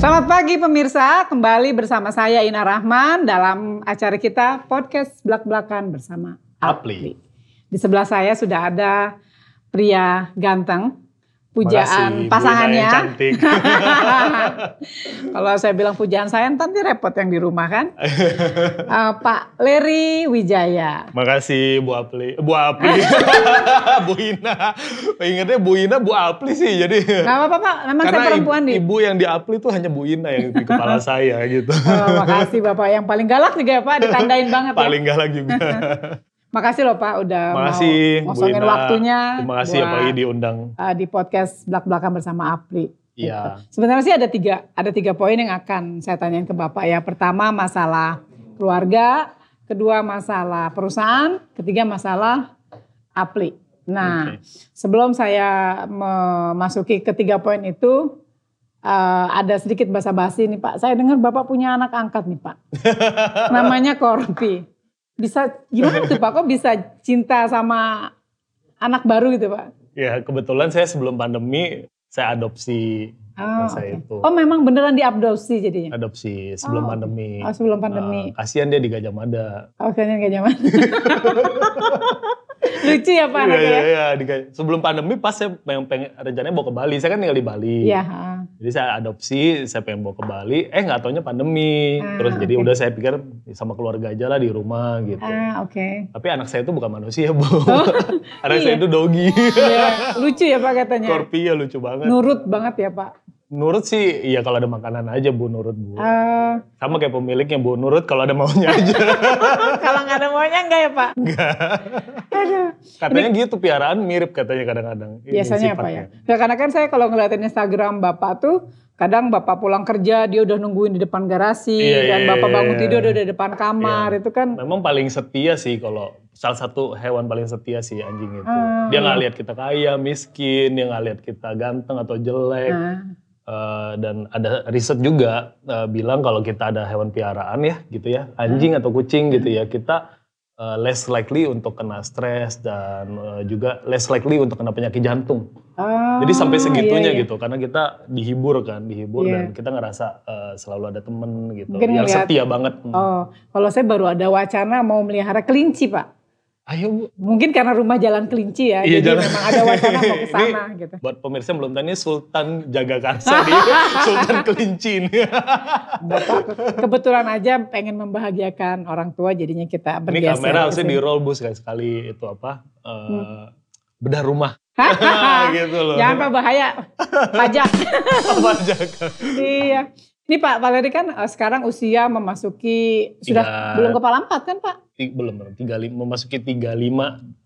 Selamat pagi pemirsa, kembali bersama saya Ina Rahman dalam acara kita podcast Belak-Belakan bersama Apli. Di sebelah saya sudah ada pria ganteng, pujaan Makasih, pasangannya. cantik. Kalau saya bilang pujaan saya nanti repot yang di rumah kan. Eh, Pak Leri Wijaya. Makasih Bu Apli. Bu Apli. Bu Ina. Ingatnya Bu Ina Bu Apli sih jadi. Gak apa-apa Pak, memang saya perempuan nih. ibu yang di Apli tuh hanya Bu Ina yang di kepala saya gitu. Oh, makasih Bapak yang paling galak juga ya Pak, ditandain banget ya. Paling galak juga. Makasih loh Pak udah Makasih mau Bu ngosongin Ina. waktunya. Terima kasih buat, apalagi diundang. uh, di podcast belak-belakan bersama Apli. Iya. Gitu. Sebenarnya sih ada tiga, ada tiga poin yang akan saya tanyain ke Bapak ya. Pertama masalah keluarga, kedua masalah perusahaan, ketiga masalah Apli. Nah, Oke. sebelum saya memasuki ketiga poin itu, uh, ada sedikit basa-basi nih Pak. Saya dengar Bapak punya anak angkat nih Pak. Namanya Korpi. Bisa gimana tuh Pak? Kok bisa cinta sama anak baru gitu Pak? Ya kebetulan saya sebelum pandemi saya adopsi Oh, saya oke. itu. oh memang beneran diadopsi jadinya? Adopsi sebelum Oh, pandemi. Oh sebelum pandemi. Eh, kasihan dia di Gajah Mada. Oh kayaknya gak nyaman. Lucu ya Pak Iya, anaknya iya, ya? iya. Sebelum pandemi pas saya pengen, pengen rencananya mau ke Bali. Saya kan tinggal di Bali. Iya. Jadi saya adopsi, saya pengen bawa ke Bali. Eh nggak taunya pandemi. Ah, Terus jadi oke. udah saya pikir sama keluarga aja lah di rumah gitu. Ah oke. Tapi anak saya itu bukan manusia bu. anak iya. saya itu doggy. Iya, lucu ya Pak katanya. Corpi ya lucu banget. Nurut banget ya Pak. Nurut sih, iya kalau ada makanan aja bu, nurut bu. Ah, Sama kayak pemiliknya bu, nurut kalau ada maunya aja. kalau nggak ada maunya enggak ya Pak? Enggak. Aduh. Katanya gitu piaraan mirip katanya kadang-kadang. Ini Biasanya apa ya? Nah, karena kan saya kalau ngeliatin Instagram Bapak tuh, kadang Bapak pulang kerja dia udah nungguin di depan garasi, Iya, dan iya, Bapak iya, bangun iya. tidur udah di depan kamar, itu kan Memang paling setia sih kalau salah satu hewan paling setia sih anjing itu. Ah. Dia nggak lihat kita kaya, miskin, dia nggak lihat kita ganteng atau jelek. nah, Eh, dan ada riset juga eh, bilang kalau kita ada hewan piaraan ya gitu ya, anjing atau kucing gitu ya, kita eh, less likely untuk kena stres dan eh, juga less likely untuk kena penyakit jantung. oh, Jadi sampai segitunya iya, iya. gitu karena kita dihibur kan, dihibur Iya. dan kita ngerasa eh, selalu ada temen gitu Mungkin yang ngeliat- setia banget. Hmm. Oh, kalau saya baru ada wacana mau melihara kelinci, Pak. Ayo Mungkin karena rumah jalan kelinci ya, Iya, jadi jalan- memang ada wacana mau ke sana gitu. buat pemirsa belum tahu ini Sultan Jagakarsa di Sultan Kelinci ini. Kebetulan aja pengen membahagiakan orang tua, jadinya kita ini bergeser. kamera ke harusnya di roll bu sekali sekali itu apa eh, Hmm. bedah rumah gitu loh. Jangan Pak bahaya, pajak. Apa jaga? iya. Ini Pak Valeri kan eh, sekarang usia memasuki sudah Tiga- belum kepala empat kan Pak? Ti- belum belum tiga memasuki 35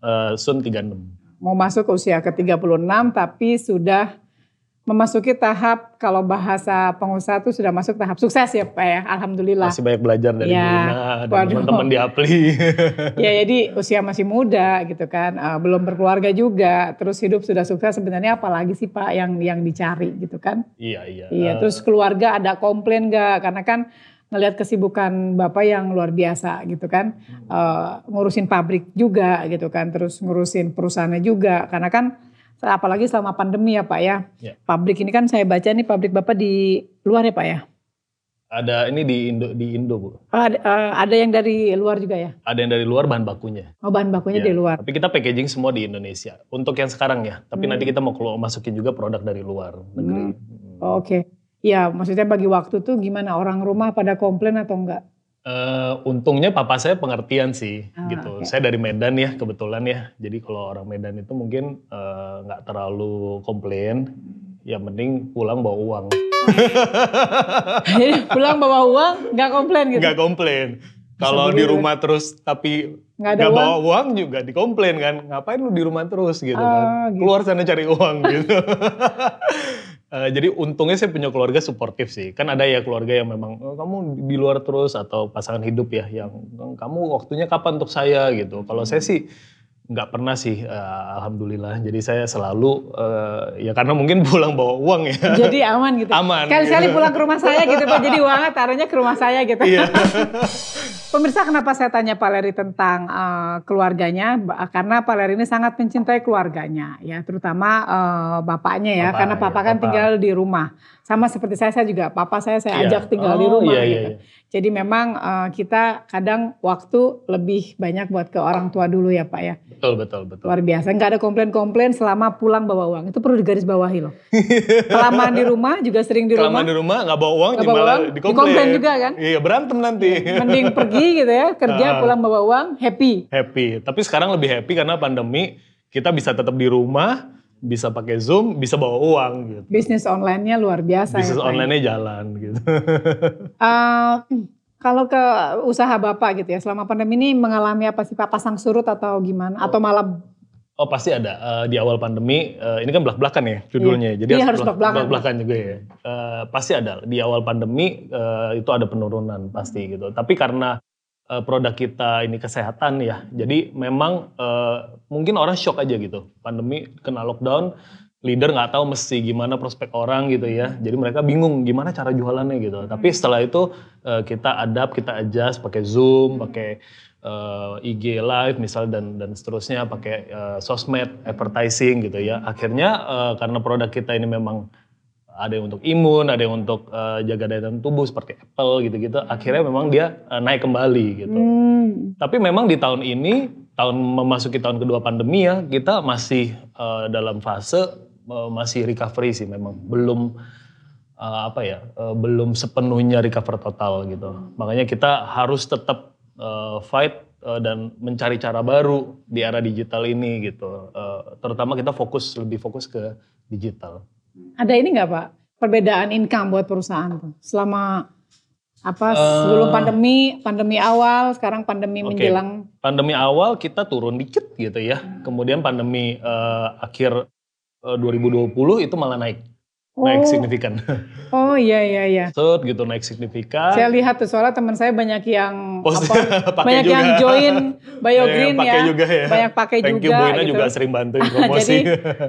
eh, Sun 36. Mau masuk ke usia ke 36 tapi sudah memasuki tahap kalau bahasa pengusaha itu sudah masuk tahap sukses ya Pak ya. Alhamdulillah. Masih banyak belajar dari Ya, Bu Ina dan teman-teman di Apli. Ya jadi usia masih muda gitu kan, eh, belum berkeluarga juga, terus hidup sudah sukses sebenarnya apalagi sih Pak yang yang dicari gitu kan? iya iya. Iya, Eh, terus keluarga ada komplain nggak? Karena kan ngelihat kesibukan bapak yang luar biasa gitu kan, Eh, ngurusin pabrik juga gitu kan, terus ngurusin perusahaannya juga. Karena kan apalagi selama pandemi ya Pak ya, Ya. pabrik ini kan saya baca nih pabrik bapak di luar ya Pak ya. ada ini di Indo di Indo Bu. Oh, ada, eh, ada yang dari luar juga ya? Ada yang dari luar bahan bakunya. Oh bahan bakunya Iya. di luar. Tapi kita packaging semua di Indonesia. Untuk yang sekarang ya. Tapi Hmm. nanti kita mau keluar masukin juga produk dari luar negeri. Oh, Oke. Ya maksudnya bagi waktu tuh gimana orang rumah pada komplain atau enggak? Eh, untungnya papa saya pengertian sih Ah, gitu. oke. Saya dari Medan ya kebetulan ya. Jadi kalau orang Medan itu mungkin eh, nggak terlalu komplain. Ya mending pulang bawa uang. Jadi pulang bawa uang nggak komplain gitu? Nggak komplain. Kalau di rumah terus tapi Nggak ada uang? bawa uang juga dikomplain kan. Ngapain lu di rumah terus gitu Oh, kan. gitu. Keluar sana cari uang gitu. Eh, jadi untungnya saya punya keluarga suportif sih. Kan ada ya keluarga yang memang "Oh, kamu di luar terus atau pasangan hidup ya yang kamu waktunya kapan untuk saya gitu. Kalau saya sih nggak pernah sih eh, alhamdulillah. Jadi saya selalu eh, ya karena mungkin pulang bawa uang ya. Jadi aman gitu. Aman, Sekali-sekali gitu. pulang ke rumah saya gitu Pak. Jadi uangnya taruhnya ke rumah saya gitu. Iya. Pemirsa kenapa saya tanya Pak Leri tentang eh, keluarganya? Karena Pak Leri ini sangat mencintai keluarganya ya, terutama eh, bapaknya ya. Bapak, karena ya, papa kan papa. tinggal di rumah. Sama seperti saya, saya juga papa saya saya Iya. ajak tinggal di Oh, rumah iya, iya, gitu. iya. Jadi memang eh, kita kadang waktu lebih banyak buat ke orang tua dulu ya Pak ya. Betul, betul, betul. Luar biasa, nggak ada komplain-komplain selama pulang bawa uang. Itu perlu digarisbawahi loh. Kelamaan di rumah juga sering di rumah. Kelamaan di rumah nggak bawa uang, Nggak bawa uang, dikomplain. dikomplain juga kan? Iya, berantem nanti. Mending pergi gitu ya, kerja Ah. pulang bawa uang, happy. happy. Tapi sekarang lebih happy karena pandemi, kita bisa tetap di rumah, bisa pakai Zoom, bisa bawa uang gitu. Bisnis online-nya luar biasa Bisnis ya ya. online-nya jalan gitu. Eh, kalau ke usaha Bapak gitu ya, selama pandemi ini mengalami apa sih Pak? Pasang surut atau gimana? Atau malah Oh pasti ada Eh, di awal pandemi. eh, ini kan belak-belakan ya judulnya. Jadi Iya, harus belak-belakan, belak-belakan juga ya. Eh, pasti ada di awal pandemi eh, itu ada penurunan pasti gitu. Tapi karena eh, produk kita ini kesehatan ya, jadi memang eh, mungkin orang shock aja gitu. Pandemi kena lockdown, leader nggak tahu mesti gimana prospek orang gitu ya. Jadi mereka bingung gimana cara jualannya gitu. Tapi setelah itu eh, kita adapt, kita adjust pakai Zoom, pakai eh, IG live misal dan dan seterusnya pakai eh, sosmed advertising gitu ya. Akhirnya eh, karena produk kita ini memang ada yang untuk imun, ada yang untuk eh, jaga daya tahan tubuh seperti Apple gitu-gitu. Akhirnya memang dia eh, naik kembali gitu. hmm, Tapi memang di tahun ini, tahun memasuki tahun kedua pandemi ya, kita masih eh, dalam fase eh, masih recovery sih memang belum eh, apa ya, eh, belum sepenuhnya recover total gitu. Makanya kita harus tetap eh, fight dan mencari cara baru di era digital ini gitu. Terutama kita fokus lebih fokus ke digital. Ada ini nggak Pak? Perbedaan income buat perusahaan tuh selama apa Eh. sebelum pandemi, pandemi awal, sekarang pandemi Oke. menjelang Pandemi awal kita turun dikit gitu ya. Kemudian pandemi eh, akhir eh, 2020 itu malah naik. Naik Oh. signifikan. Oh iya iya iya. Set gitu naik signifikan. Saya lihat tuh soalnya teman saya banyak yang Post- apa, banyak juga. yang join BioGreen Banyak yang pakai ya. juga ya. Banyak pakai Thank you juga Bu Ina gitu. juga sering bantuin promosi. Jadi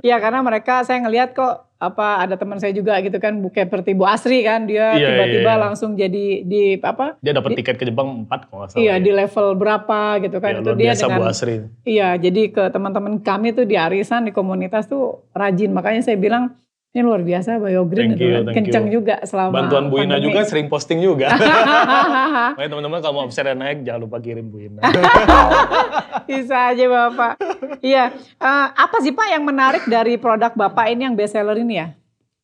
ya karena mereka saya ngelihat kok apa ada teman saya juga gitu kan bukan seperti Bu Asri kan dia Iya, tiba-tiba iya, iya. langsung jadi di apa Dia dapat tiket ke Jepang 4 kalau salah. iya ya. di level berapa gitu kan Ya, itu dia biasa dengan Bu Asri. iya jadi ke teman-teman kami tuh di arisan di komunitas tuh rajin makanya saya bilang ini luar biasa BioGreen Thank you, thank kenceng you. juga selama Bantuan Bu Ina pandemi. juga sering posting juga. Makanya teman-teman kalau mau omsetnya naik jangan lupa kirim Bu Ina. Bisa aja Bapak. Iya, Eh, apa sih Pak yang menarik dari produk Bapak ini yang best seller ini ya?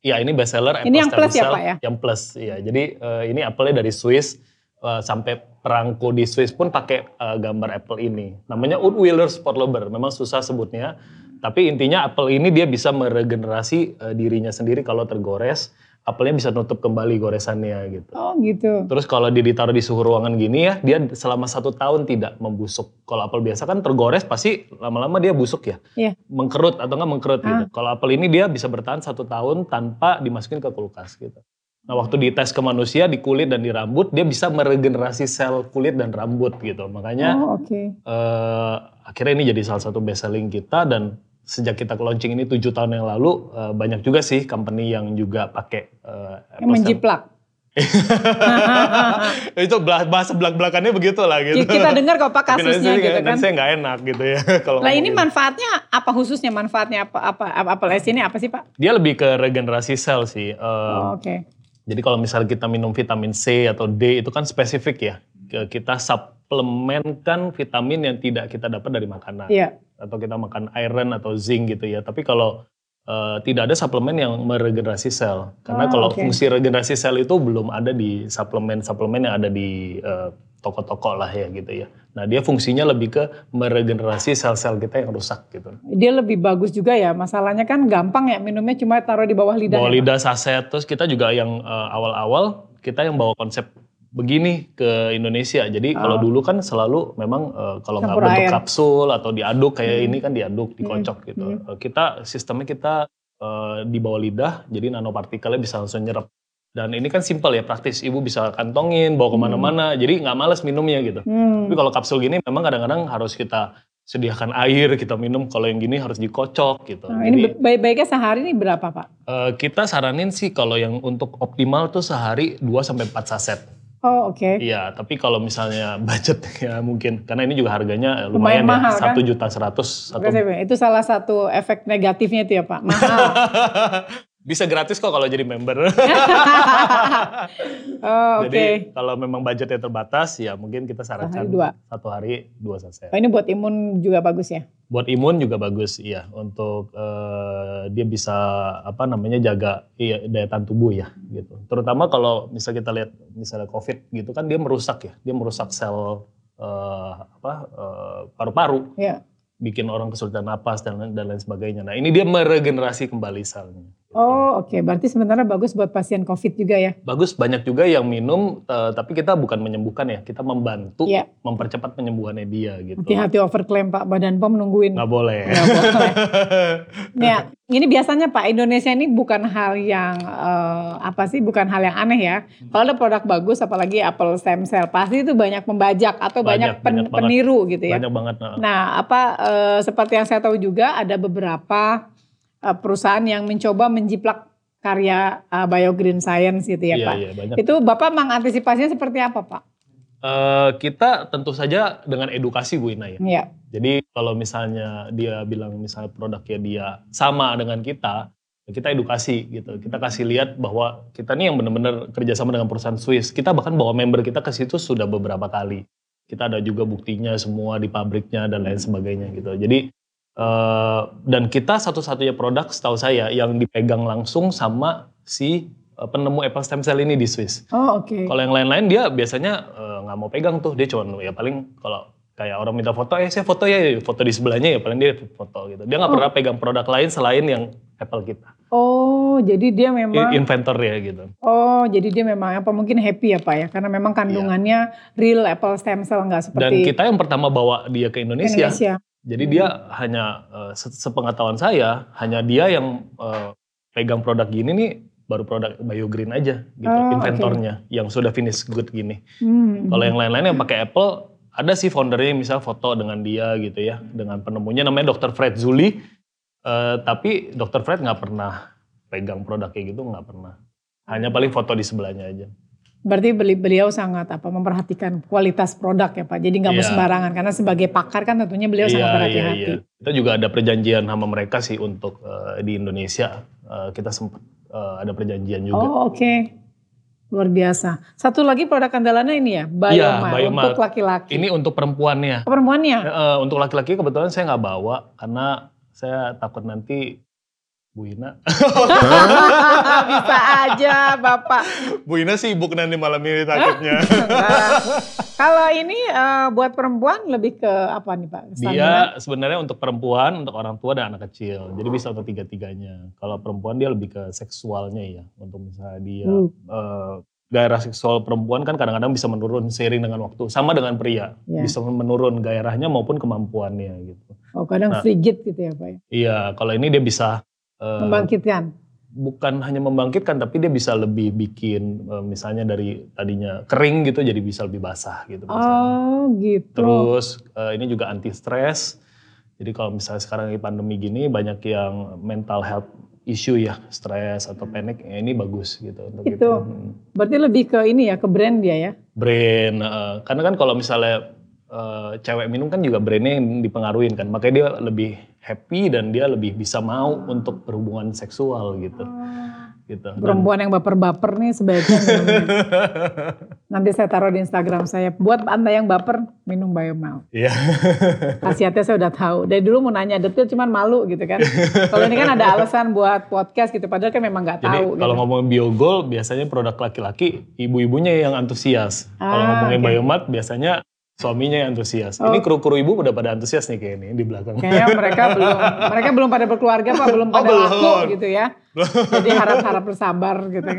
Iya ini best seller. Ini yang plus ya, Pak, ya? Yang plus, iya. Jadi eh, ini Apple-nya dari Swiss. eh, sampai perangko di Swiss pun pakai eh, gambar Apple ini. Namanya Woodwheeler Sport Lover. Memang susah sebutnya. Tapi intinya Apple ini dia bisa meregenerasi eh, dirinya sendiri kalau tergores. Apple-nya bisa nutup kembali goresannya gitu. Oh gitu. Terus kalau dia ditaruh di suhu ruangan gini ya, dia selama satu tahun tidak membusuk. Kalau apel biasa kan tergores pasti lama-lama dia busuk ya. Iya. Mengkerut atau enggak mengkerut gitu. Kalau apel ini dia bisa bertahan satu tahun tanpa dimasukin ke kulkas gitu. Nah waktu dites ke manusia di kulit dan di rambut, dia bisa meregenerasi sel kulit dan rambut gitu. Makanya Oh oke. eh, akhirnya ini jadi salah satu best selling kita dan sejak kita launching ini tujuh tahun yang lalu eh, banyak juga sih company yang juga pakai eh, Yang Apple menjiplak. itu bahasa belak-belakannya begitu lah gitu. Kita dengar kok Pak kasusnya gitu kan. saya nggak enak gitu ya kalau Nah ini gitu. manfaatnya apa khususnya manfaatnya apa apa apa Apple S ini apa sih Pak? Dia lebih ke regenerasi sel sih. Eh, Oh, Oke. Jadi kalau misalnya kita minum vitamin C atau D itu kan spesifik ya. Kita suplemenkan vitamin yang tidak kita dapat dari makanan. Iya. Atau kita makan iron atau zinc gitu ya. Tapi kalau eh, tidak ada suplemen yang meregenerasi sel. Karena Oh, kalau oke. fungsi regenerasi sel itu belum ada di suplemen-suplemen yang ada di eh, toko-toko lah ya gitu ya. Nah dia fungsinya lebih ke meregenerasi sel-sel kita yang rusak gitu. Dia lebih bagus juga ya. Masalahnya kan gampang ya minumnya cuma taruh di bawah lidah. bawa ya, lidah saset terus kita juga yang eh, awal-awal kita yang bawa konsep begini ke Indonesia jadi kalau dulu kan selalu memang eh, kalau nggak bentuk air. kapsul atau diaduk kayak Hmm. ini kan diaduk dikocok gitu Eh, kita sistemnya kita eh, di bawah lidah jadi nanopartikelnya bisa langsung nyerap dan ini kan simpel ya praktis ibu bisa kantongin bawa ke mana-mana jadi nggak males minumnya gitu Hmm. tapi kalau kapsul gini memang kadang-kadang harus kita sediakan air kita minum kalau yang gini harus dikocok gitu Nah, ini baik-baiknya sehari ini berapa Pak? Eh, kita saranin sih kalau yang untuk optimal tuh sehari 2 sampai 4 saset. Oh oke. Iya, tapi kalau misalnya budget ya mungkin karena ini juga harganya eh, Lumayan lumayan, mahal, ya, satu juta seratus Itu salah satu efek negatifnya itu ya Pak. Mahal. Bisa gratis kok kalau jadi member. oh. Jadi kalau memang budgetnya terbatas ya mungkin kita sarankan hari dua. satu hari dua saset. Oh, ini buat imun juga bagus ya? Buat imun juga bagus, iya. Untuk eh, dia bisa apa namanya jaga iya, daya tahan tubuh ya, gitu. Terutama kalau misal kita lihat misalnya COVID gitu kan dia merusak ya, dia merusak sel eh, apa eh, paru-paru, Iya. bikin orang kesulitan napas dan dan lain sebagainya. Nah ini dia meregenerasi kembali selnya. Oh oke, berarti sebenarnya bagus buat pasien COVID juga ya? Bagus banyak juga yang minum, eh, tapi kita bukan menyembuhkan ya, kita membantu Iya. mempercepat penyembuhannya dia gitu. Hati-hati overclaim Pak, Badan POM nungguin. Nggak boleh. Nggak boleh. Ya, ini biasanya Pak Indonesia ini bukan hal yang eh, apa sih? Bukan hal yang aneh ya. Kalau ada produk bagus, apalagi apple stem cell, pasti itu banyak pembajak atau Banyak, banyak, pen- banyak banget. peniru gitu ya. Banyak banget. nah. Nah, apa eh, seperti yang saya tahu juga ada beberapa eh, perusahaan yang mencoba menjiplak karya eh, Biogreen Science gitu ya iya, Pak. iya, banyak. Itu Bapak mengantisipasinya seperti apa Pak? Eh, kita tentu saja dengan edukasi Bu Ina ya. Iya. Jadi kalau misalnya dia bilang misalnya produknya dia sama dengan kita, kita edukasi gitu. Kita kasih lihat bahwa kita nih yang benar-benar kerjasama dengan perusahaan Swiss. Kita bahkan bawa member kita ke situ sudah beberapa kali. Kita ada juga buktinya semua di pabriknya dan lain sebagainya gitu. Jadi eh, dan kita satu-satunya produk setahu saya yang dipegang langsung sama si eh, penemu apple stem cell ini di Swiss. Oh oke. Kalau yang lain-lain dia biasanya eh, nggak mau pegang tuh, dia cuma ya paling kalau kayak orang minta foto, ya saya foto ya, foto di sebelahnya ya paling dia foto gitu. Dia nggak Oh. pernah pegang produk lain selain yang Apple kita, Oh, jadi dia memang inventor ya gitu. Oh, jadi dia memang apa mungkin happy ya Pak ya, karena memang kandungannya real apple stem cell nggak Iya. Dan seperti kita yang pertama bawa dia ke Indonesia, Indonesia. Jadi dia hanya se- sepengetahuan saya, hanya dia yang eh, pegang produk gini nih baru produk Biogreen aja gitu, Oh, inventornya yang sudah finish good gini. Hmm. Kalau yang lain-lain yang pakai Apple, ada sih foundernya misal foto dengan dia gitu ya, dengan penemunya namanya Dr. Fred Zuli. Eh, tapi Dr. Fred nggak pernah pegang produk kayak gitu, nggak pernah. Hanya paling foto di sebelahnya aja. Berarti beli, beliau sangat apa memperhatikan kualitas produk ya Pak. Jadi nggak mau Iya. sembarangan karena sebagai pakar kan tentunya beliau sangat berhati-hati. Kita juga ada perjanjian sama mereka sih untuk eh, di Indonesia. Eh, kita sempat eh, ada perjanjian juga. Oh oke. Luar biasa. Satu lagi produk andalannya ini ya, Iya, Biomile Biomile. untuk laki-laki. Ini untuk perempuannya. Oh, perempuannya? Eh, untuk laki-laki kebetulan saya nggak bawa karena saya takut nanti Bu Ina. Bisa aja Bapak. Bu Ina sibuk nanti malam ini takutnya. Nah, Kalau ini eh, buat perempuan lebih ke apa nih Pak? Stamina? Dia sebenarnya untuk perempuan, untuk orang tua dan anak kecil. Jadi bisa untuk tiga-tiganya. Kalau perempuan dia lebih ke seksualnya ya. Untuk misalnya dia Hmm. eh, gairah seksual perempuan kan kadang-kadang bisa menurun seiring dengan waktu. Sama dengan pria. Ya. Bisa menurun gairahnya maupun kemampuannya gitu. Oh kadang Nah. frigid gitu ya Pak ya? Iya, kalau ini dia bisa eh, Membangkitkan. bukan hanya membangkitkan tapi dia bisa lebih bikin eh, misalnya dari tadinya kering gitu jadi bisa lebih basah gitu misalnya. Oh gitu. Terus eh, ini juga anti stres. Jadi kalau misalnya sekarang lagi pandemi gini banyak yang mental health issue ya, stres atau panik, ya ini bagus gitu untuk Itu. itu. Hmm. Berarti lebih ke ini ya, ke brand dia ya? Brain, eh, karena kan kalau misalnya cewek minum kan juga brainnya yang dipengaruhin kan, makanya dia lebih happy dan dia lebih bisa mau untuk berhubungan seksual gitu. gitu. Dan- Perempuan yang baper-baper nih sebaiknya minum. Nanti saya taruh di Instagram saya. Buat anda yang baper, minum Biomel. Iya. Khasiatnya saya udah tahu. Dari dulu mau nanya detail cuman malu gitu kan. Kalau ini kan ada alasan buat podcast gitu. Padahal kan memang nggak Jadi tahu. kalau gitu. ngomongin biogol biasanya produk laki-laki ibu-ibunya yang antusias. kalau Ah, ngomongin oke. biomat biasanya suaminya yang antusias. Oh. Ini kru-kru ibu udah pada antusias nih kayak ini di belakang. Kayaknya mereka belum mereka belum pada berkeluarga pak, belum Oh, pada belum. laku gitu ya. Jadi harap-harap bersabar gitu.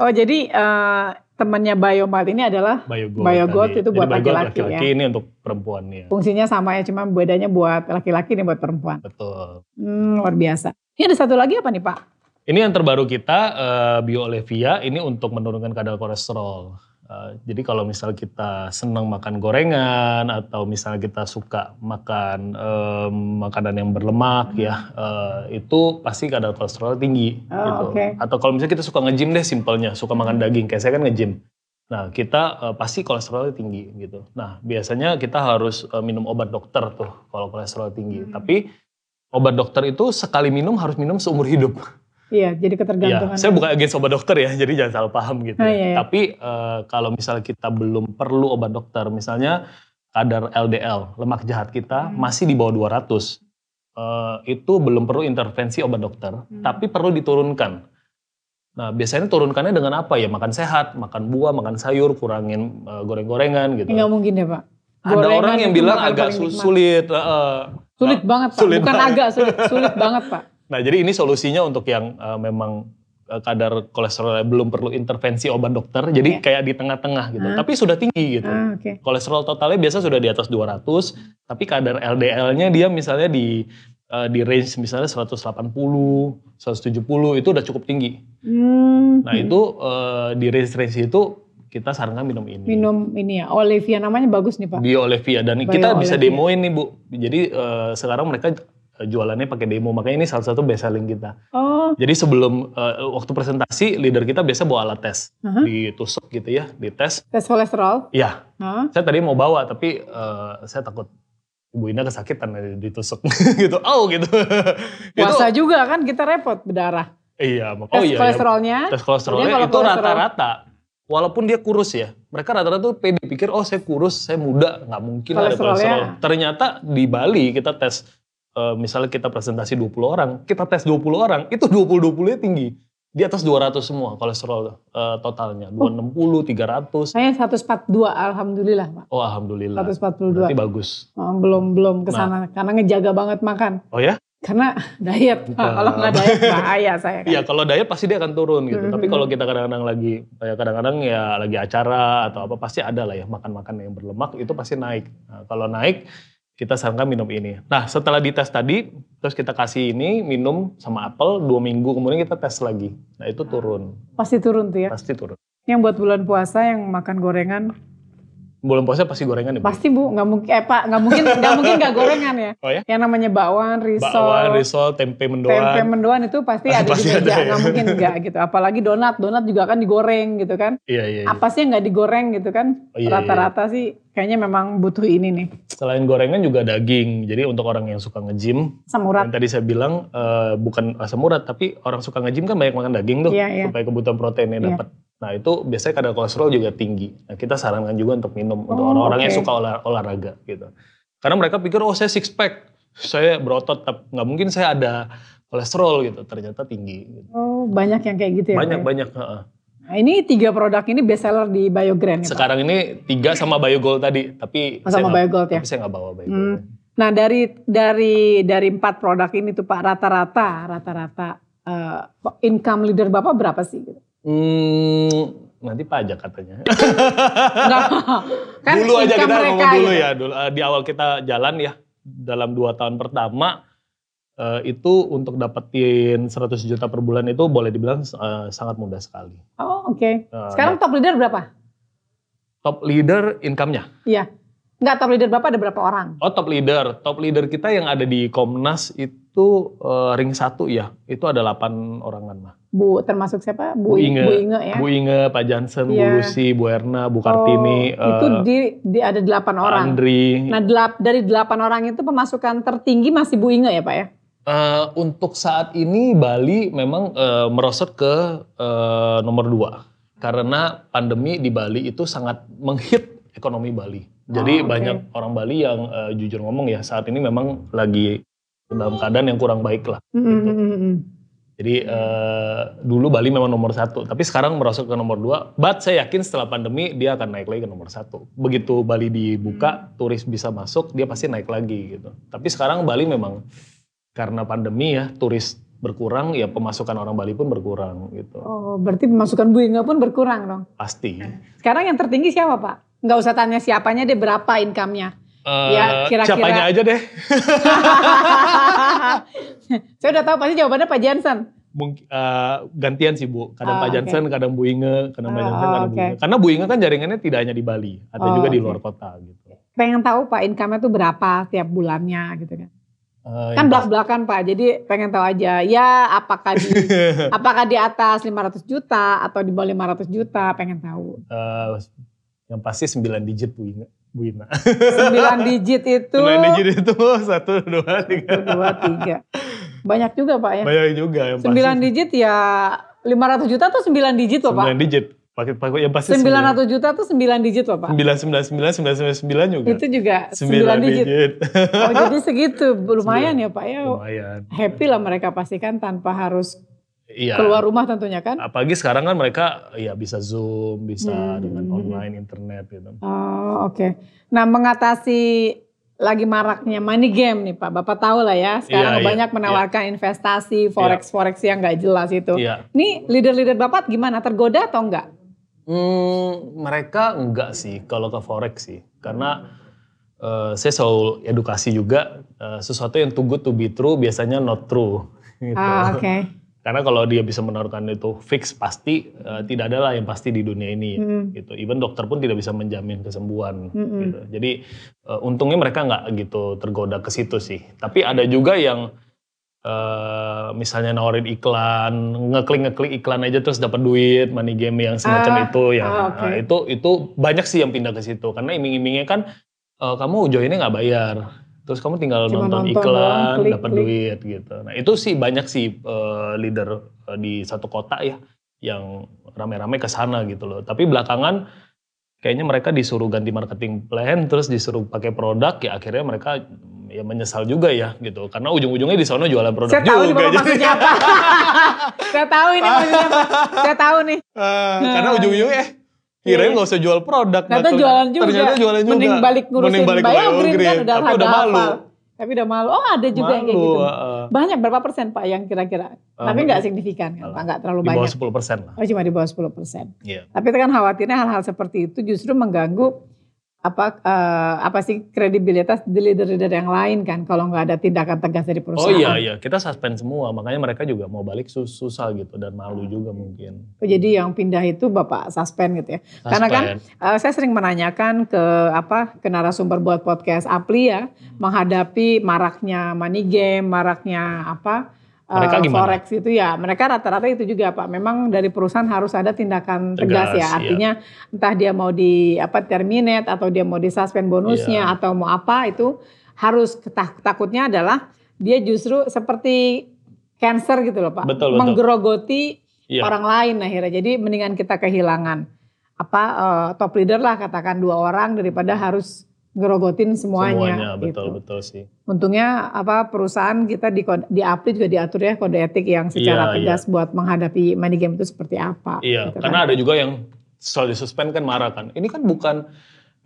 Oh jadi eh, temannya Biomart ini adalah Biogold. Biogold itu buat laki-laki ya? ini untuk perempuan ya. fungsinya sama ya, cuma bedanya buat laki-laki ini buat perempuan. Betul. Hmm, luar biasa. Ini ada satu lagi apa nih pak? Ini yang terbaru kita eh, Bio Olivia ini untuk menurunkan kadar kolesterol. Eh, jadi kalau misal kita senang makan gorengan atau misalnya kita suka makan em, makanan yang berlemak ya, eh, itu pasti kadar kolesterol tinggi Oh, gitu. oke. Atau kalau misalnya kita suka nge-gym deh simpelnya, suka makan daging, kayak saya kan nge-gym. Nah kita eh, pasti kolesterolnya tinggi gitu. Nah biasanya kita harus eh, minum obat dokter tuh kalau kolesterol tinggi. Hmm. Tapi obat dokter itu sekali minum harus minum seumur hidup. Iya, jadi Ya, ketergantungan. saya bukan against obat dokter ya, jadi jangan salah paham gitu. Ah, ya. iya, iya. Tapi eh, kalau misalnya kita belum perlu obat dokter, misalnya kadar LDL, lemak jahat kita Hmm. masih di bawah 200, eh, itu belum perlu intervensi obat dokter, Hmm. tapi perlu diturunkan. Nah, biasanya turunkannya dengan apa ya? Makan sehat, makan buah, makan sayur, kurangin eh, goreng-gorengan gitu. Enggak mungkin deh Pak. Ada Gorengan orang yang bilang agak sulit. eh, Sulit nah, banget Pak, sulit bukan banget. agak sulit, sulit banget Pak. Nah, jadi ini solusinya untuk yang eh, memang eh, kadar kolesterolnya belum perlu intervensi obat dokter, jadi Oke. kayak di tengah-tengah gitu. Ah. Tapi sudah tinggi gitu. Ah, oke. Kolesterol totalnya biasa sudah di atas 200, tapi kadar LDL-nya dia misalnya di eh, di range misalnya 180, 170 itu udah cukup tinggi. Hmm, Nah, itu eh, di range-range itu kita sarankan minum ini. minum ini ya, Olivia namanya bagus nih Pak. Bio Olivia dan Bio kita bisa Olivia. demoin nih Bu. Jadi eh, sekarang mereka jualannya pakai demo, makanya ini salah satu best selling kita. Oh, Jadi sebelum eh, waktu presentasi leader kita biasa bawa alat tes, Aha. ditusuk gitu ya, dites. tes kolesterol. Ya, Hah? saya tadi mau bawa tapi eh, saya takut Ibu Ina kesakitan nanti ditusuk gitu. Oh gitu. Puasa juga kan kita repot berdarah. iya, mak- Tes oh iya. ya. kolesterolnya. Tes kolesterolnya itu kolesterol- rata-rata. Walaupun dia kurus ya, mereka rata-rata tuh pede pikir oh saya kurus, saya muda, nggak mungkin ada kolesterol. Ternyata di Bali kita tes, eh, misalnya kita presentasi 20 orang, kita tes 20 orang, itu 20-20-nya tinggi. Di atas 200 semua kolesterol eh, totalnya, 260, 300. Saya 142 alhamdulillah Pak. Oh alhamdulillah, 142. berarti bagus. Oh, belum belum ke Nah. sana karena ngejaga banget makan. Oh ya? Karena diet. Pak. Nah. Kalau nggak diet bahaya saya kan. Iya kalau diet pasti dia akan turun gitu. Mhm. Tapi kalau kita kadang-kadang lagi, ya kadang-kadang ya lagi acara atau apa pasti ada lah ya makan-makan yang berlemak itu pasti naik. Nah, kalau naik kita sarankan minum ini. Nah setelah dites tadi, terus kita kasih ini minum sama apel dua minggu kemudian kita tes lagi. Nah itu turun, Pasti turun tuh ya. pasti turun. Yang buat bulan puasa yang makan gorengan Bulan puasa pasti gorengan ya. Bu? pasti bu nggak mungkin eh pak nggak mungkin nggak mungkin nggak gorengan ya. Oh ya? Yang namanya bakwan, risol, Bakwan, risol, tempe mendoan. tempe mendoan itu pasti ada Pasti di meja ya. nggak mungkin nggak gitu. Apalagi donat, donat juga kan digoreng gitu kan. Iya iya. iya. Apa sih yang nggak digoreng gitu kan? Oh, iya, Rata-rata sih kayaknya memang butuh ini nih. Selain gorengan juga daging. Jadi untuk orang yang suka nge-gym, Asam urat. Yang tadi saya bilang eh, bukan asam urat, tapi orang suka nge-gym kan banyak makan daging tuh Iya, iya. supaya kebutuhan proteinnya Iya. dapat. Nah itu biasanya kadar kolesterol juga tinggi. Nah kita sarankan juga untuk minum untuk Oh, orang-orang yang oke. suka olah- olahraga gitu. Karena mereka pikir oh saya six pack, saya berotot, tapi nggak mungkin saya ada kolesterol gitu. Ternyata tinggi. Gitu. Oh banyak yang kayak gitu ya. Banyak Pak? banyak. heeh. Nah, ini tiga produk ini best seller di Biogrand ya Pak? Sekarang ini tiga sama Biogold tadi, tapi Oh, sama Biogold ya? Tapi saya nggak bawa Biogold. Hmm. Nah dari dari dari empat produk ini tuh Pak rata-rata rata-rata eh, income leader bapak berapa sih? Gitu? Hmm, nanti pajak katanya. Nggak, kan dulu aja kita ngomong dulu ya dulu eh, di awal kita jalan ya dalam dua tahun pertama eh, itu untuk dapetin 100 juta per bulan itu boleh dibilang eh, sangat mudah sekali. Oh oke. Eh, Sekarang top leader berapa? top leader income-nya. Iya. Enggak top leader bapak ada berapa orang? Oh top leader, top leader kita yang ada di Komnas itu eh, ring satu ya, itu ada 8 orangan mah. Bu termasuk siapa? Bu, Bu Inge. Bu Inge ya. Bu Inge, Pak Jansen, Bu Iya. Lucy, Bu Erna, Bu Kartini, Oh, itu eh, di, di ada delapan Pak orang. Andri. Nah delap, dari delapan orang itu pemasukan tertinggi masih Bu Inge ya pak ya? Eh, untuk saat ini Bali memang eh, merosot ke eh, nomor dua karena pandemi di Bali itu sangat menghit ekonomi Bali. Jadi Oh, oke. banyak orang Bali yang eh, jujur ngomong ya saat ini memang lagi dalam keadaan yang kurang baik lah. Mm, mm, mm, mm. Jadi eh, dulu Bali memang nomor satu, tapi sekarang merosot ke nomor dua. But saya yakin setelah pandemi dia akan naik lagi ke nomor satu. Begitu Bali dibuka, turis bisa masuk, dia pasti naik lagi gitu. Tapi sekarang Bali memang karena pandemi ya, turis berkurang, ya pemasukan orang Bali pun berkurang gitu. Oh berarti pemasukan Bu Inge pun berkurang dong. Pasti. Sekarang yang tertinggi siapa pak? Nggak usah tanya siapanya deh berapa income-nya. Eh, Ya, kira-kira- Siapanya aja deh. Saya udah tahu pasti jawabannya Pak Jansen. Mungkin eh, gantian sih Bu. Kadang Ah, Pak. Jansen, kadang Bu Inge, kadang Pak Ah, Jansen, kadang Bu oke. Inge. Karena Bu Inge kan jaringannya tidak hanya di Bali, ada Oh, juga di luar kota gitu. Pengen tahu Pak income-nya tuh berapa tiap bulannya gitu kan. Eh, Kan belak-belakan Pak, jadi pengen tahu aja ya apakah di apakah di atas 500 juta atau di bawah 500 juta, pengen tahu. Eh, yang pasti 9 digit Bu Ina. Bu Ina. 9 digit itu 9 digit itu 1, 2, 3. Satu, dua, tiga. Banyak juga Pak ya. Banyak juga yang pasti. 9 digit ya 500 juta tuh 9 digit loh Pak. 9 digit. Pakai pakai yang pasti 900 juta tuh 9 digit loh Pak. 999 999 juga. Itu juga 9 9 digit. digit. Oh jadi segitu, lumayan ya Pak ya. Lumayan. Happy lah mereka pastikan tanpa harus Iya. keluar rumah tentunya kan. Apalagi sekarang kan mereka ya bisa Zoom, bisa Hmm. dengan online internet gitu. Oh oke. Nah mengatasi lagi maraknya money game nih Pak, Bapak tahu lah ya. Sekarang Iya, iya, banyak menawarkan investasi forex forex yang nggak jelas itu. Iya. Nih leader-leader Bapak gimana? Tergoda atau enggak? Hmm, mereka enggak sih kalau ke forex sih, karena eh, saya selalu edukasi juga eh, sesuatu yang too good to be true biasanya not true. Gitu. Ah oke. Karena kalau dia bisa menaruhkan itu fix pasti eh, tidak ada lah yang pasti di dunia ini Mm. gitu. Even dokter pun tidak bisa menjamin kesembuhan Mm-mm. gitu. Jadi eh, untungnya mereka nggak gitu tergoda ke situ sih. Tapi ada juga yang eh, misalnya nawarin iklan, ngeklik ngeklik iklan aja terus dapat duit, money game yang semacam Ah, itu yang ah, oke. nah, itu itu banyak sih yang pindah ke situ karena iming-imingnya kan eh, kamu joinnya nggak bayar. Terus kamu tinggal Cuma nonton, nonton iklan, dapat klik. duit gitu. Nah itu sih banyak sih eh, leader eh, di satu kota ya yang rame-rame ke sana gitu loh. Tapi belakangan kayaknya mereka disuruh ganti marketing plan, terus disuruh pakai produk, ya akhirnya mereka ya menyesal juga ya gitu. Karena ujung-ujungnya di sana jualan produk Saya tahu juga. Jadi- maksudnya apa. Saya tahu ini maksudnya apa. Saya tahu nih. Ah, karena ujung-ujungnya eh kirain nggak usah jual produk. Ternyata jualan juga. Ternyata jualan juga. Mending balik ngurusin Mending balik Biogreen Biogreen, kan udah tapi udah malu. hafal. Tapi udah malu. Oh ada juga yang kayak Malu, gitu. ah, Banyak berapa persen Pak yang kira-kira? ah. Tapi nggak signifikan kan Pak, nggak terlalu di bawah banyak. 10 persen lah. Oh cuma di bawah 10 persen. Iya. Tapi kan khawatirnya hal-hal seperti itu justru mengganggu apa eh, apa sih kredibilitas di leader-leader yang lain kan kalau nggak ada tindakan tegas dari Oh perusahaan. iya iya, kita suspend semua, makanya mereka juga mau balik sus- susah gitu dan malu juga mungkin. Oh, Jadi yang pindah itu Bapak suspend gitu ya. Karena kan Suspend. Eh, saya sering menanyakan ke apa ke narasumber buat podcast Apli ya menghadapi maraknya money game, maraknya apa Mereka gimana? forex itu ya. Mereka rata-rata itu juga Pak. Memang dari perusahaan harus ada tindakan tegas, Tegas, ya. iya. Artinya entah dia mau di apa terminate atau dia mau disuspend bonusnya Iya. atau mau apa itu harus ketak- takutnya adalah dia justru seperti cancer gitu loh Pak. Betul, betul. Menggerogoti Iya. orang lain akhirnya. Jadi mendingan kita kehilangan apa eh, top leader lah katakan dua orang daripada harus ngerogotin semuanya, Semuanya betul gitu. betul sih. Untungnya apa perusahaan kita di di APRI juga diatur ya kode etik yang secara Iya, tegas buat menghadapi money game itu seperti apa. Iya, gitu karena kan. ada juga yang soal disuspend kan marah kan. Ini kan bukan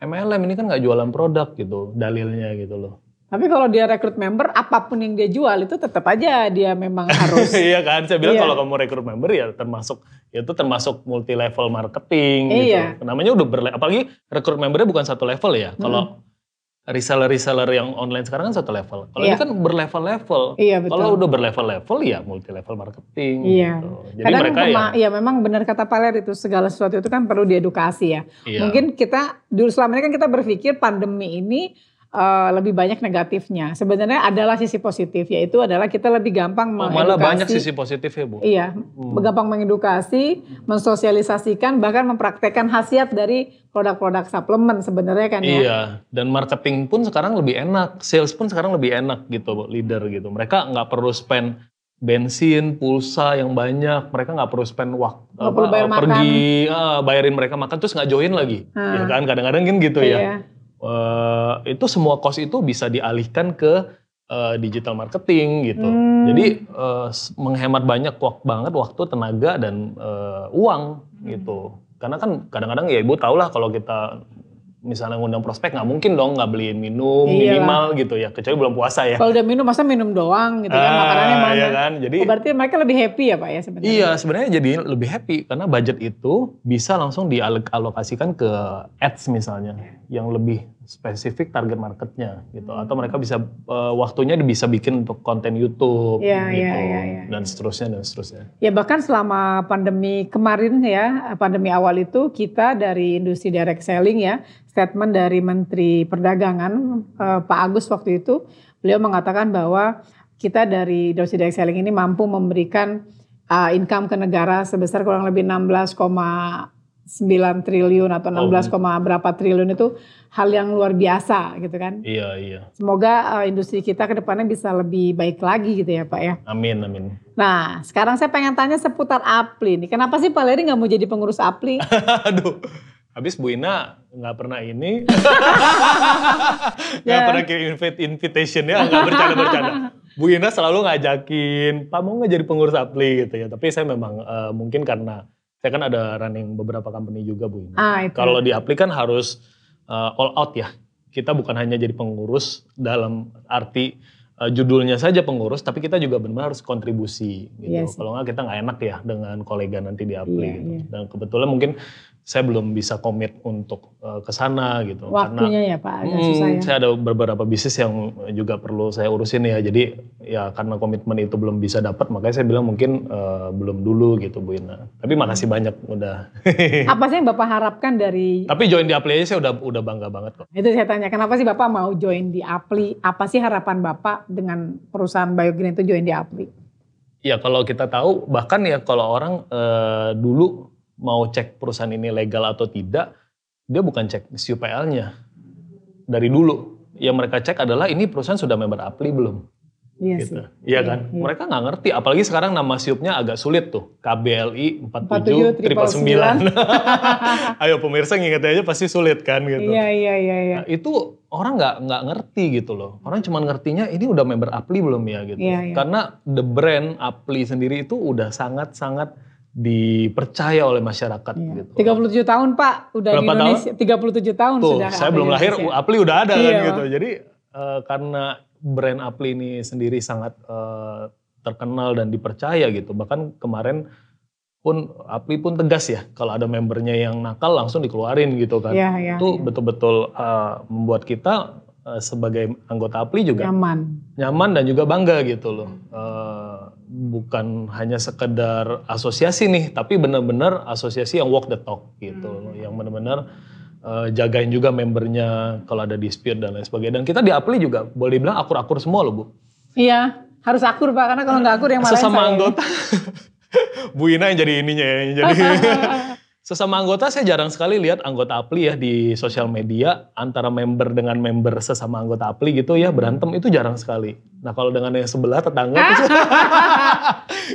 MLM, ini kan nggak jualan produk gitu, dalilnya gitu loh. Tapi kalau dia rekrut member apa pun yang dia jual itu tetap aja dia memang harus iya kan, saya bilang Iya. kalau kamu rekrut member ya termasuk itu termasuk multi level marketing Iya. gitu. Namanya udah berle apalagi rekrut membernya bukan satu level ya. Kalau reseller-reseller yang online sekarang kan satu level. Kalau Iya. ini kan berlevel-level. Iya betul. Kalau udah berlevel-level ya multi level marketing Iya. gitu. Jadi Kadang mereka ya, pema- ya memang benar kata Pak Ler itu segala sesuatu itu kan perlu diedukasi ya. iya. Mungkin kita dulu selama ini kan kita berpikir pandemi ini eh, lebih banyak negatifnya. Sebenarnya adalah sisi positif yaitu adalah kita lebih gampang Oh, malah banyak mengedukasi. sisi positif ya Bu. Iya, Hmm. gampang mengedukasi, mensosialisasikan, bahkan mempraktekkan khasiat dari produk-produk suplemen sebenarnya kan ya. Iya, dan marketing pun sekarang lebih enak, sales pun sekarang lebih enak gitu, leader gitu. Mereka nggak perlu spend bensin, pulsa yang banyak, mereka nggak perlu spend waktu Nggak perlu bayar pergi, ah, bayarin mereka makan terus nggak join lagi, Hmm. ya kan? Kadang-kadang kan gitu ya. Iya. Eh, itu semua cost itu bisa dialihkan ke eh, digital marketing gitu. Hmm. Jadi s- menghemat banyak wak- banget waktu, tenaga dan eh, uang gitu. Karena kan kadang-kadang ya ibu tau lah kalau kita misalnya ngundang prospek nggak mungkin dong nggak beliin minum Iyalah. minimal gitu ya, kecuali belum puasa ya. Kalau udah minum masa minum doang gitu kan Ah, makanannya mana. iya kan? Jadi Oh, berarti mereka lebih happy ya Pak ya sebenarnya. Iya, sebenarnya jadi lebih happy karena budget itu bisa langsung dialokasikan ke ads misalnya yang lebih spesifik target marketnya gitu atau mereka bisa eh, waktunya bisa bikin untuk konten YouTube Iya, gitu iya, iya, iya. dan seterusnya dan seterusnya. Ya bahkan selama pandemi kemarin ya, pandemi awal itu kita dari industri direct selling ya, statement dari Menteri Perdagangan eh, Pak Agus waktu itu, beliau mengatakan bahwa kita dari industri direct selling ini mampu memberikan eh, income ke negara sebesar kurang lebih 16,9 9 triliun atau Oh. 16, koma berapa triliun itu hal yang luar biasa gitu kan. Iya, iya. Semoga eh, industri kita ke depannya bisa lebih baik lagi gitu ya Pak ya. Amin, amin. Nah sekarang saya pengen tanya seputar Apli nih. Kenapa sih Pak Leri nggak mau jadi pengurus Apli? Aduh. Habis Bu Ina nggak pernah ini. Nggak Ya. pernah kirim invite invitation ya, nggak bercanda-bercanda. Bu Ina selalu ngajakin, Pak mau nggak jadi pengurus Apli gitu ya. Tapi saya memang eh, mungkin karena saya kan ada running beberapa company juga Bu. Ah. Kalau di Apli kan harus eh, all out ya. Kita bukan hanya jadi pengurus dalam arti eh, judulnya saja pengurus, tapi kita juga benar-benar harus kontribusi gitu. Sih. Kalau nggak kita nggak enak ya dengan kolega nanti di Apli. Iya, gitu. iya. Dan kebetulan mungkin saya belum bisa komit untuk eh, ke sana gitu. Waktunya ya Pak agak Hmm, susah ya. saya ada beberapa bisnis yang juga perlu saya urusin ya. Jadi ya karena komitmen itu belum bisa dapat, makanya saya bilang mungkin eh, belum dulu gitu Bu Ina. Tapi makasih banyak udah. Apa sih yang Bapak harapkan dari Tapi join di Apli aja saya udah udah bangga banget kok. itu saya tanya kenapa sih Bapak mau join di Apli? Apa sih harapan Bapak dengan perusahaan Biogreen itu join di Apli? Ya kalau kita tahu bahkan ya kalau orang eh, dulu mau cek perusahaan ini legal atau tidak, dia bukan cek SUPL-nya. Dari dulu yang mereka cek adalah ini perusahaan sudah member Apli belum. Iya gitu. sih. Iya kan? iya. Mereka nggak ngerti, apalagi sekarang nama siupnya agak sulit tuh. KBLI 47 47 triple 9. Ayo pemirsa nginget aja pasti sulit kan gitu. Iya iya iya iya. Nah, itu orang nggak nggak ngerti gitu loh. Orang cuma ngertinya ini udah member Apli belum ya gitu. Iya, iya. Karena the brand Apli sendiri itu udah sangat-sangat dipercaya oleh masyarakat Iya. gitu. 37 tahun Pak, udah Berapa di Indonesia. 37 tahun Tuh, sudah. saya belum lahir. Apli udah ada kan Iya. gitu. Jadi eh, karena brand Apli ini sendiri sangat eh, terkenal dan dipercaya gitu. Bahkan kemarin pun Apli pun tegas ya, kalau ada membernya yang nakal langsung dikeluarin gitu kan. Iya iya. Itu iya. betul-betul eh, membuat kita eh, sebagai anggota Apli juga Nyaman. nyaman dan juga bangga gitu loh. Eh, bukan hanya sekedar asosiasi nih, tapi benar-benar asosiasi yang walk the talk gitu loh, yang benar-benar eh, jagain juga membernya kalau ada dispute dan lain sebagainya. Dan kita di Apli juga boleh dibilang akur-akur semua loh bu. Iya, harus akur Pak, karena kalau nggak akur yang marahin Sesama saya. anggota, Bu Ina yang jadi ininya ya, yang jadi sesama anggota saya jarang sekali lihat anggota Apli ya di sosial media antara member dengan member sesama anggota Apli gitu ya berantem itu jarang sekali. Nah kalau dengan yang sebelah tetangga itu,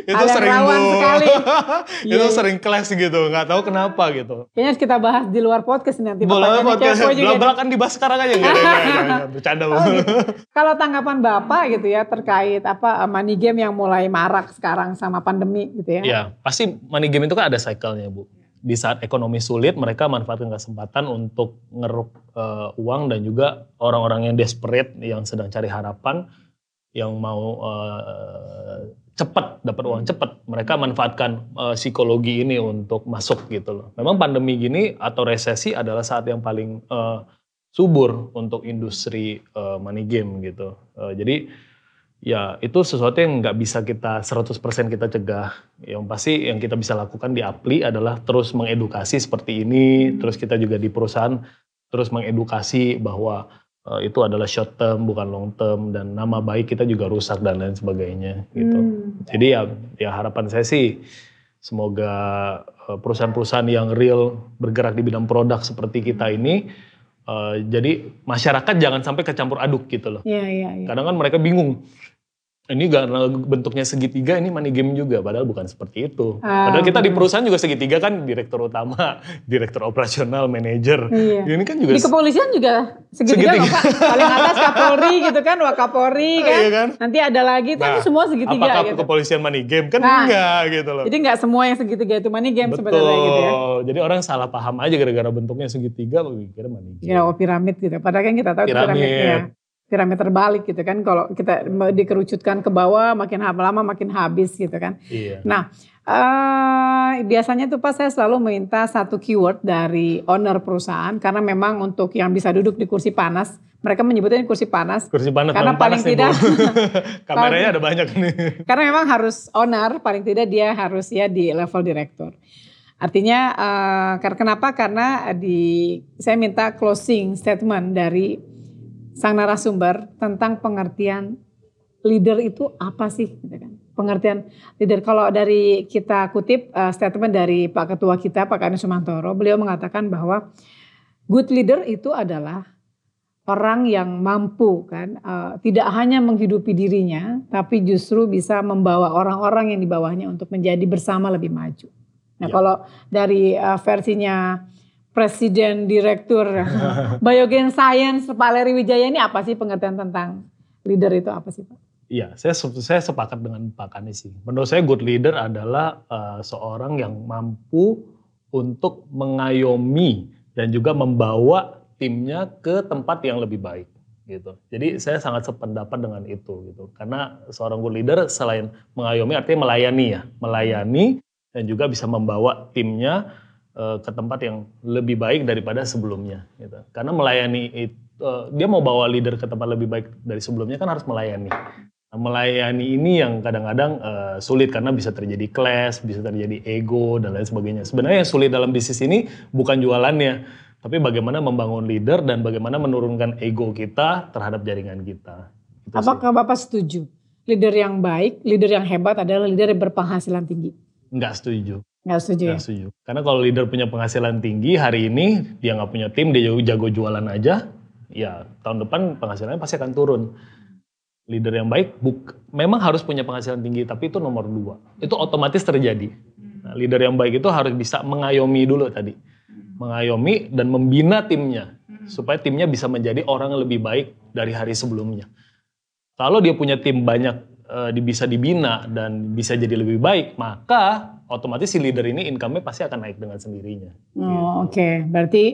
itu sering rawan Bu. sekali. itu Iya. sering clash gitu, nggak tahu kenapa gitu. Kayaknya harus kita bahas di luar podcast nanti. Boleh podcast belak kan dibahas sekarang aja nggak ada, ada, bercanda. Oh, gitu. Kalau tanggapan Bapak gitu ya terkait apa money game yang mulai marak sekarang sama pandemi gitu ya. Iya, pasti money game itu kan ada cycle-nya, Bu. Di saat ekonomi sulit, mereka manfaatkan kesempatan untuk ngeruk eh, uang dan juga orang-orang yang desperate, yang sedang cari harapan, yang mau eh, cepat dapat uang cepat, mereka manfaatkan eh, psikologi ini untuk masuk gitu loh. Memang pandemi gini atau resesi adalah saat yang paling eh, subur untuk industri eh, money game gitu. Eh, jadi ya itu sesuatu yang nggak bisa kita 100% kita cegah. Yang pasti yang kita bisa lakukan di Apli adalah terus mengedukasi seperti ini, terus kita juga di perusahaan terus mengedukasi bahwa eh, itu adalah short term bukan long term dan nama baik kita juga rusak dan lain sebagainya gitu. Hmm. Jadi ya ya harapan saya sih semoga eh, perusahaan-perusahaan yang real bergerak di bidang produk seperti kita ini eh, jadi masyarakat jangan sampai kecampur aduk gitu loh. Iya iya iya. Kadang kan mereka bingung. Ini karena bentuknya segitiga ini money game juga padahal bukan seperti itu. Ah, Padahal kita di benar. perusahaan juga segitiga kan direktur utama, direktur operasional, manajer. Iya. Ini kan juga Di kepolisian juga segitiga Segitiga. Pak. Paling atas Kapolri gitu kan, Wakapolri kan. Iya kan? Nanti ada lagi, tapi Nah, semua segitiga apakah gitu. kepolisian money game kan Nah. enggak gitu loh. Jadi nggak semua yang segitiga itu money game Betul. sebenarnya gitu ya. Jadi orang salah paham aja gara-gara bentuknya segitiga pikirnya money game. Ya, oh, piramid gitu. Padahal kan kita tahu itu Piramid. piramidnya. Piramid terbalik gitu kan. Kalau kita dikerucutkan ke bawah, makin lama makin habis gitu kan. Iya. Nah, eh biasanya tuh Pak saya selalu minta satu keyword dari owner perusahaan karena memang untuk yang bisa duduk di kursi panas, mereka menyebutnya kursi panas Kursi panas Karena panas paling tidak- Kameranya ada banyak nih. karena memang harus owner paling tidak dia harus ya di level direktur. Artinya kar- kenapa? Karena di saya minta closing statement dari sang narasumber tentang pengertian leader itu apa sih gitu kan. pengertian leader. Kalau dari kita kutip uh, statement dari Pak Ketua kita, Pak Kani Sumantoro, beliau mengatakan bahwa good leader itu adalah orang yang mampu kan, uh, tidak hanya menghidupi dirinya, tapi justru bisa membawa orang-orang yang di bawahnya untuk menjadi bersama lebih maju. Nah ya. kalau dari uh, versinya Presiden Direktur Biogen Science Pak Leri Wijaya ini apa sih pengertian tentang leader itu apa sih Pak? Iya, saya saya sepakat dengan Pak Kani sih. Menurut saya good leader adalah uh, seorang yang mampu untuk mengayomi dan juga membawa timnya ke tempat yang lebih baik gitu. Jadi saya sangat sependapat dengan itu gitu. Karena seorang good leader selain mengayomi artinya melayani ya, melayani dan juga bisa membawa timnya uh, ke tempat yang lebih baik daripada sebelumnya gitu. Karena melayani itu uh, dia mau bawa leader ke tempat lebih baik dari sebelumnya kan harus melayani. Nah, melayani ini yang kadang-kadang uh, sulit karena bisa terjadi clash, bisa terjadi ego dan lain sebagainya. Sebenarnya yang sulit dalam bisnis ini bukan jualannya, tapi bagaimana membangun leader dan bagaimana menurunkan ego kita terhadap jaringan kita. Itu Apakah sih. Bapak setuju? Leader yang baik, leader yang hebat adalah leader yang berpenghasilan tinggi? Enggak setuju. Enggak setuju ya? setuju. Karena kalau leader punya penghasilan tinggi hari ini, dia nggak punya tim, dia jago jualan aja, ya tahun depan penghasilannya pasti akan turun. Leader yang baik buk, memang harus punya penghasilan tinggi tapi itu nomor dua. Itu otomatis terjadi. Nah, leader yang baik itu harus bisa mengayomi dulu tadi. Mengayomi dan membina timnya supaya timnya bisa menjadi orang yang lebih baik dari hari sebelumnya. Kalau dia punya tim banyak e, bisa dibina dan bisa jadi lebih baik maka otomatis si leader ini income-nya pasti akan naik dengan sendirinya oh gitu. oke okay. berarti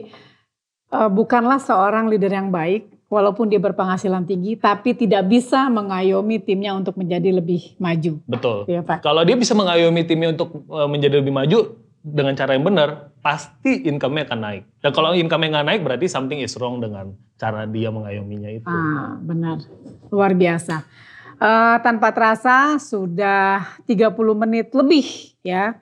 uh, bukanlah seorang leader yang baik walaupun dia berpenghasilan tinggi, tapi tidak bisa mengayomi timnya untuk menjadi lebih maju. Betul. Ya, Pak. Kalau dia bisa mengayomi timnya untuk uh, menjadi lebih maju dengan cara yang benar, pasti income-nya akan naik. Dan kalau income-nya nggak naik, berarti something is wrong dengan cara dia mengayominya itu. Ah, benar. Luar biasa. Uh, tanpa terasa sudah 30 menit lebih ya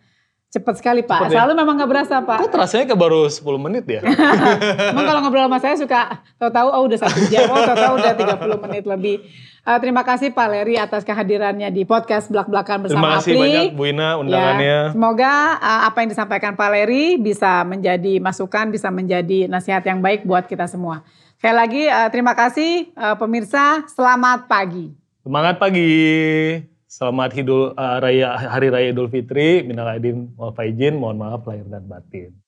Cepat sekali Pak. Cepet, ya? Selalu memang gak berasa Pak. Kok terasanya ke baru 10 menit ya? Memang kalau ngobrol sama saya suka tahu-tahu oh udah satu jam, oh tahu-tahu udah 30 menit lebih. Uh, terima kasih Pak Leri atas kehadirannya di podcast Belak-Belakan bersama Terima kasih Apli. banyak Bu Ina undangannya. Ya, semoga uh, apa yang disampaikan Pak Leri bisa menjadi masukan, bisa menjadi nasihat yang baik buat kita semua. Sekali lagi uh, terima kasih uh, pemirsa, selamat pagi. Semangat pagi. Selamat Hidul uh, Raya Hari Raya Idul Fitri, minal aidin wal faizin, mohon maaf lahir dan batin.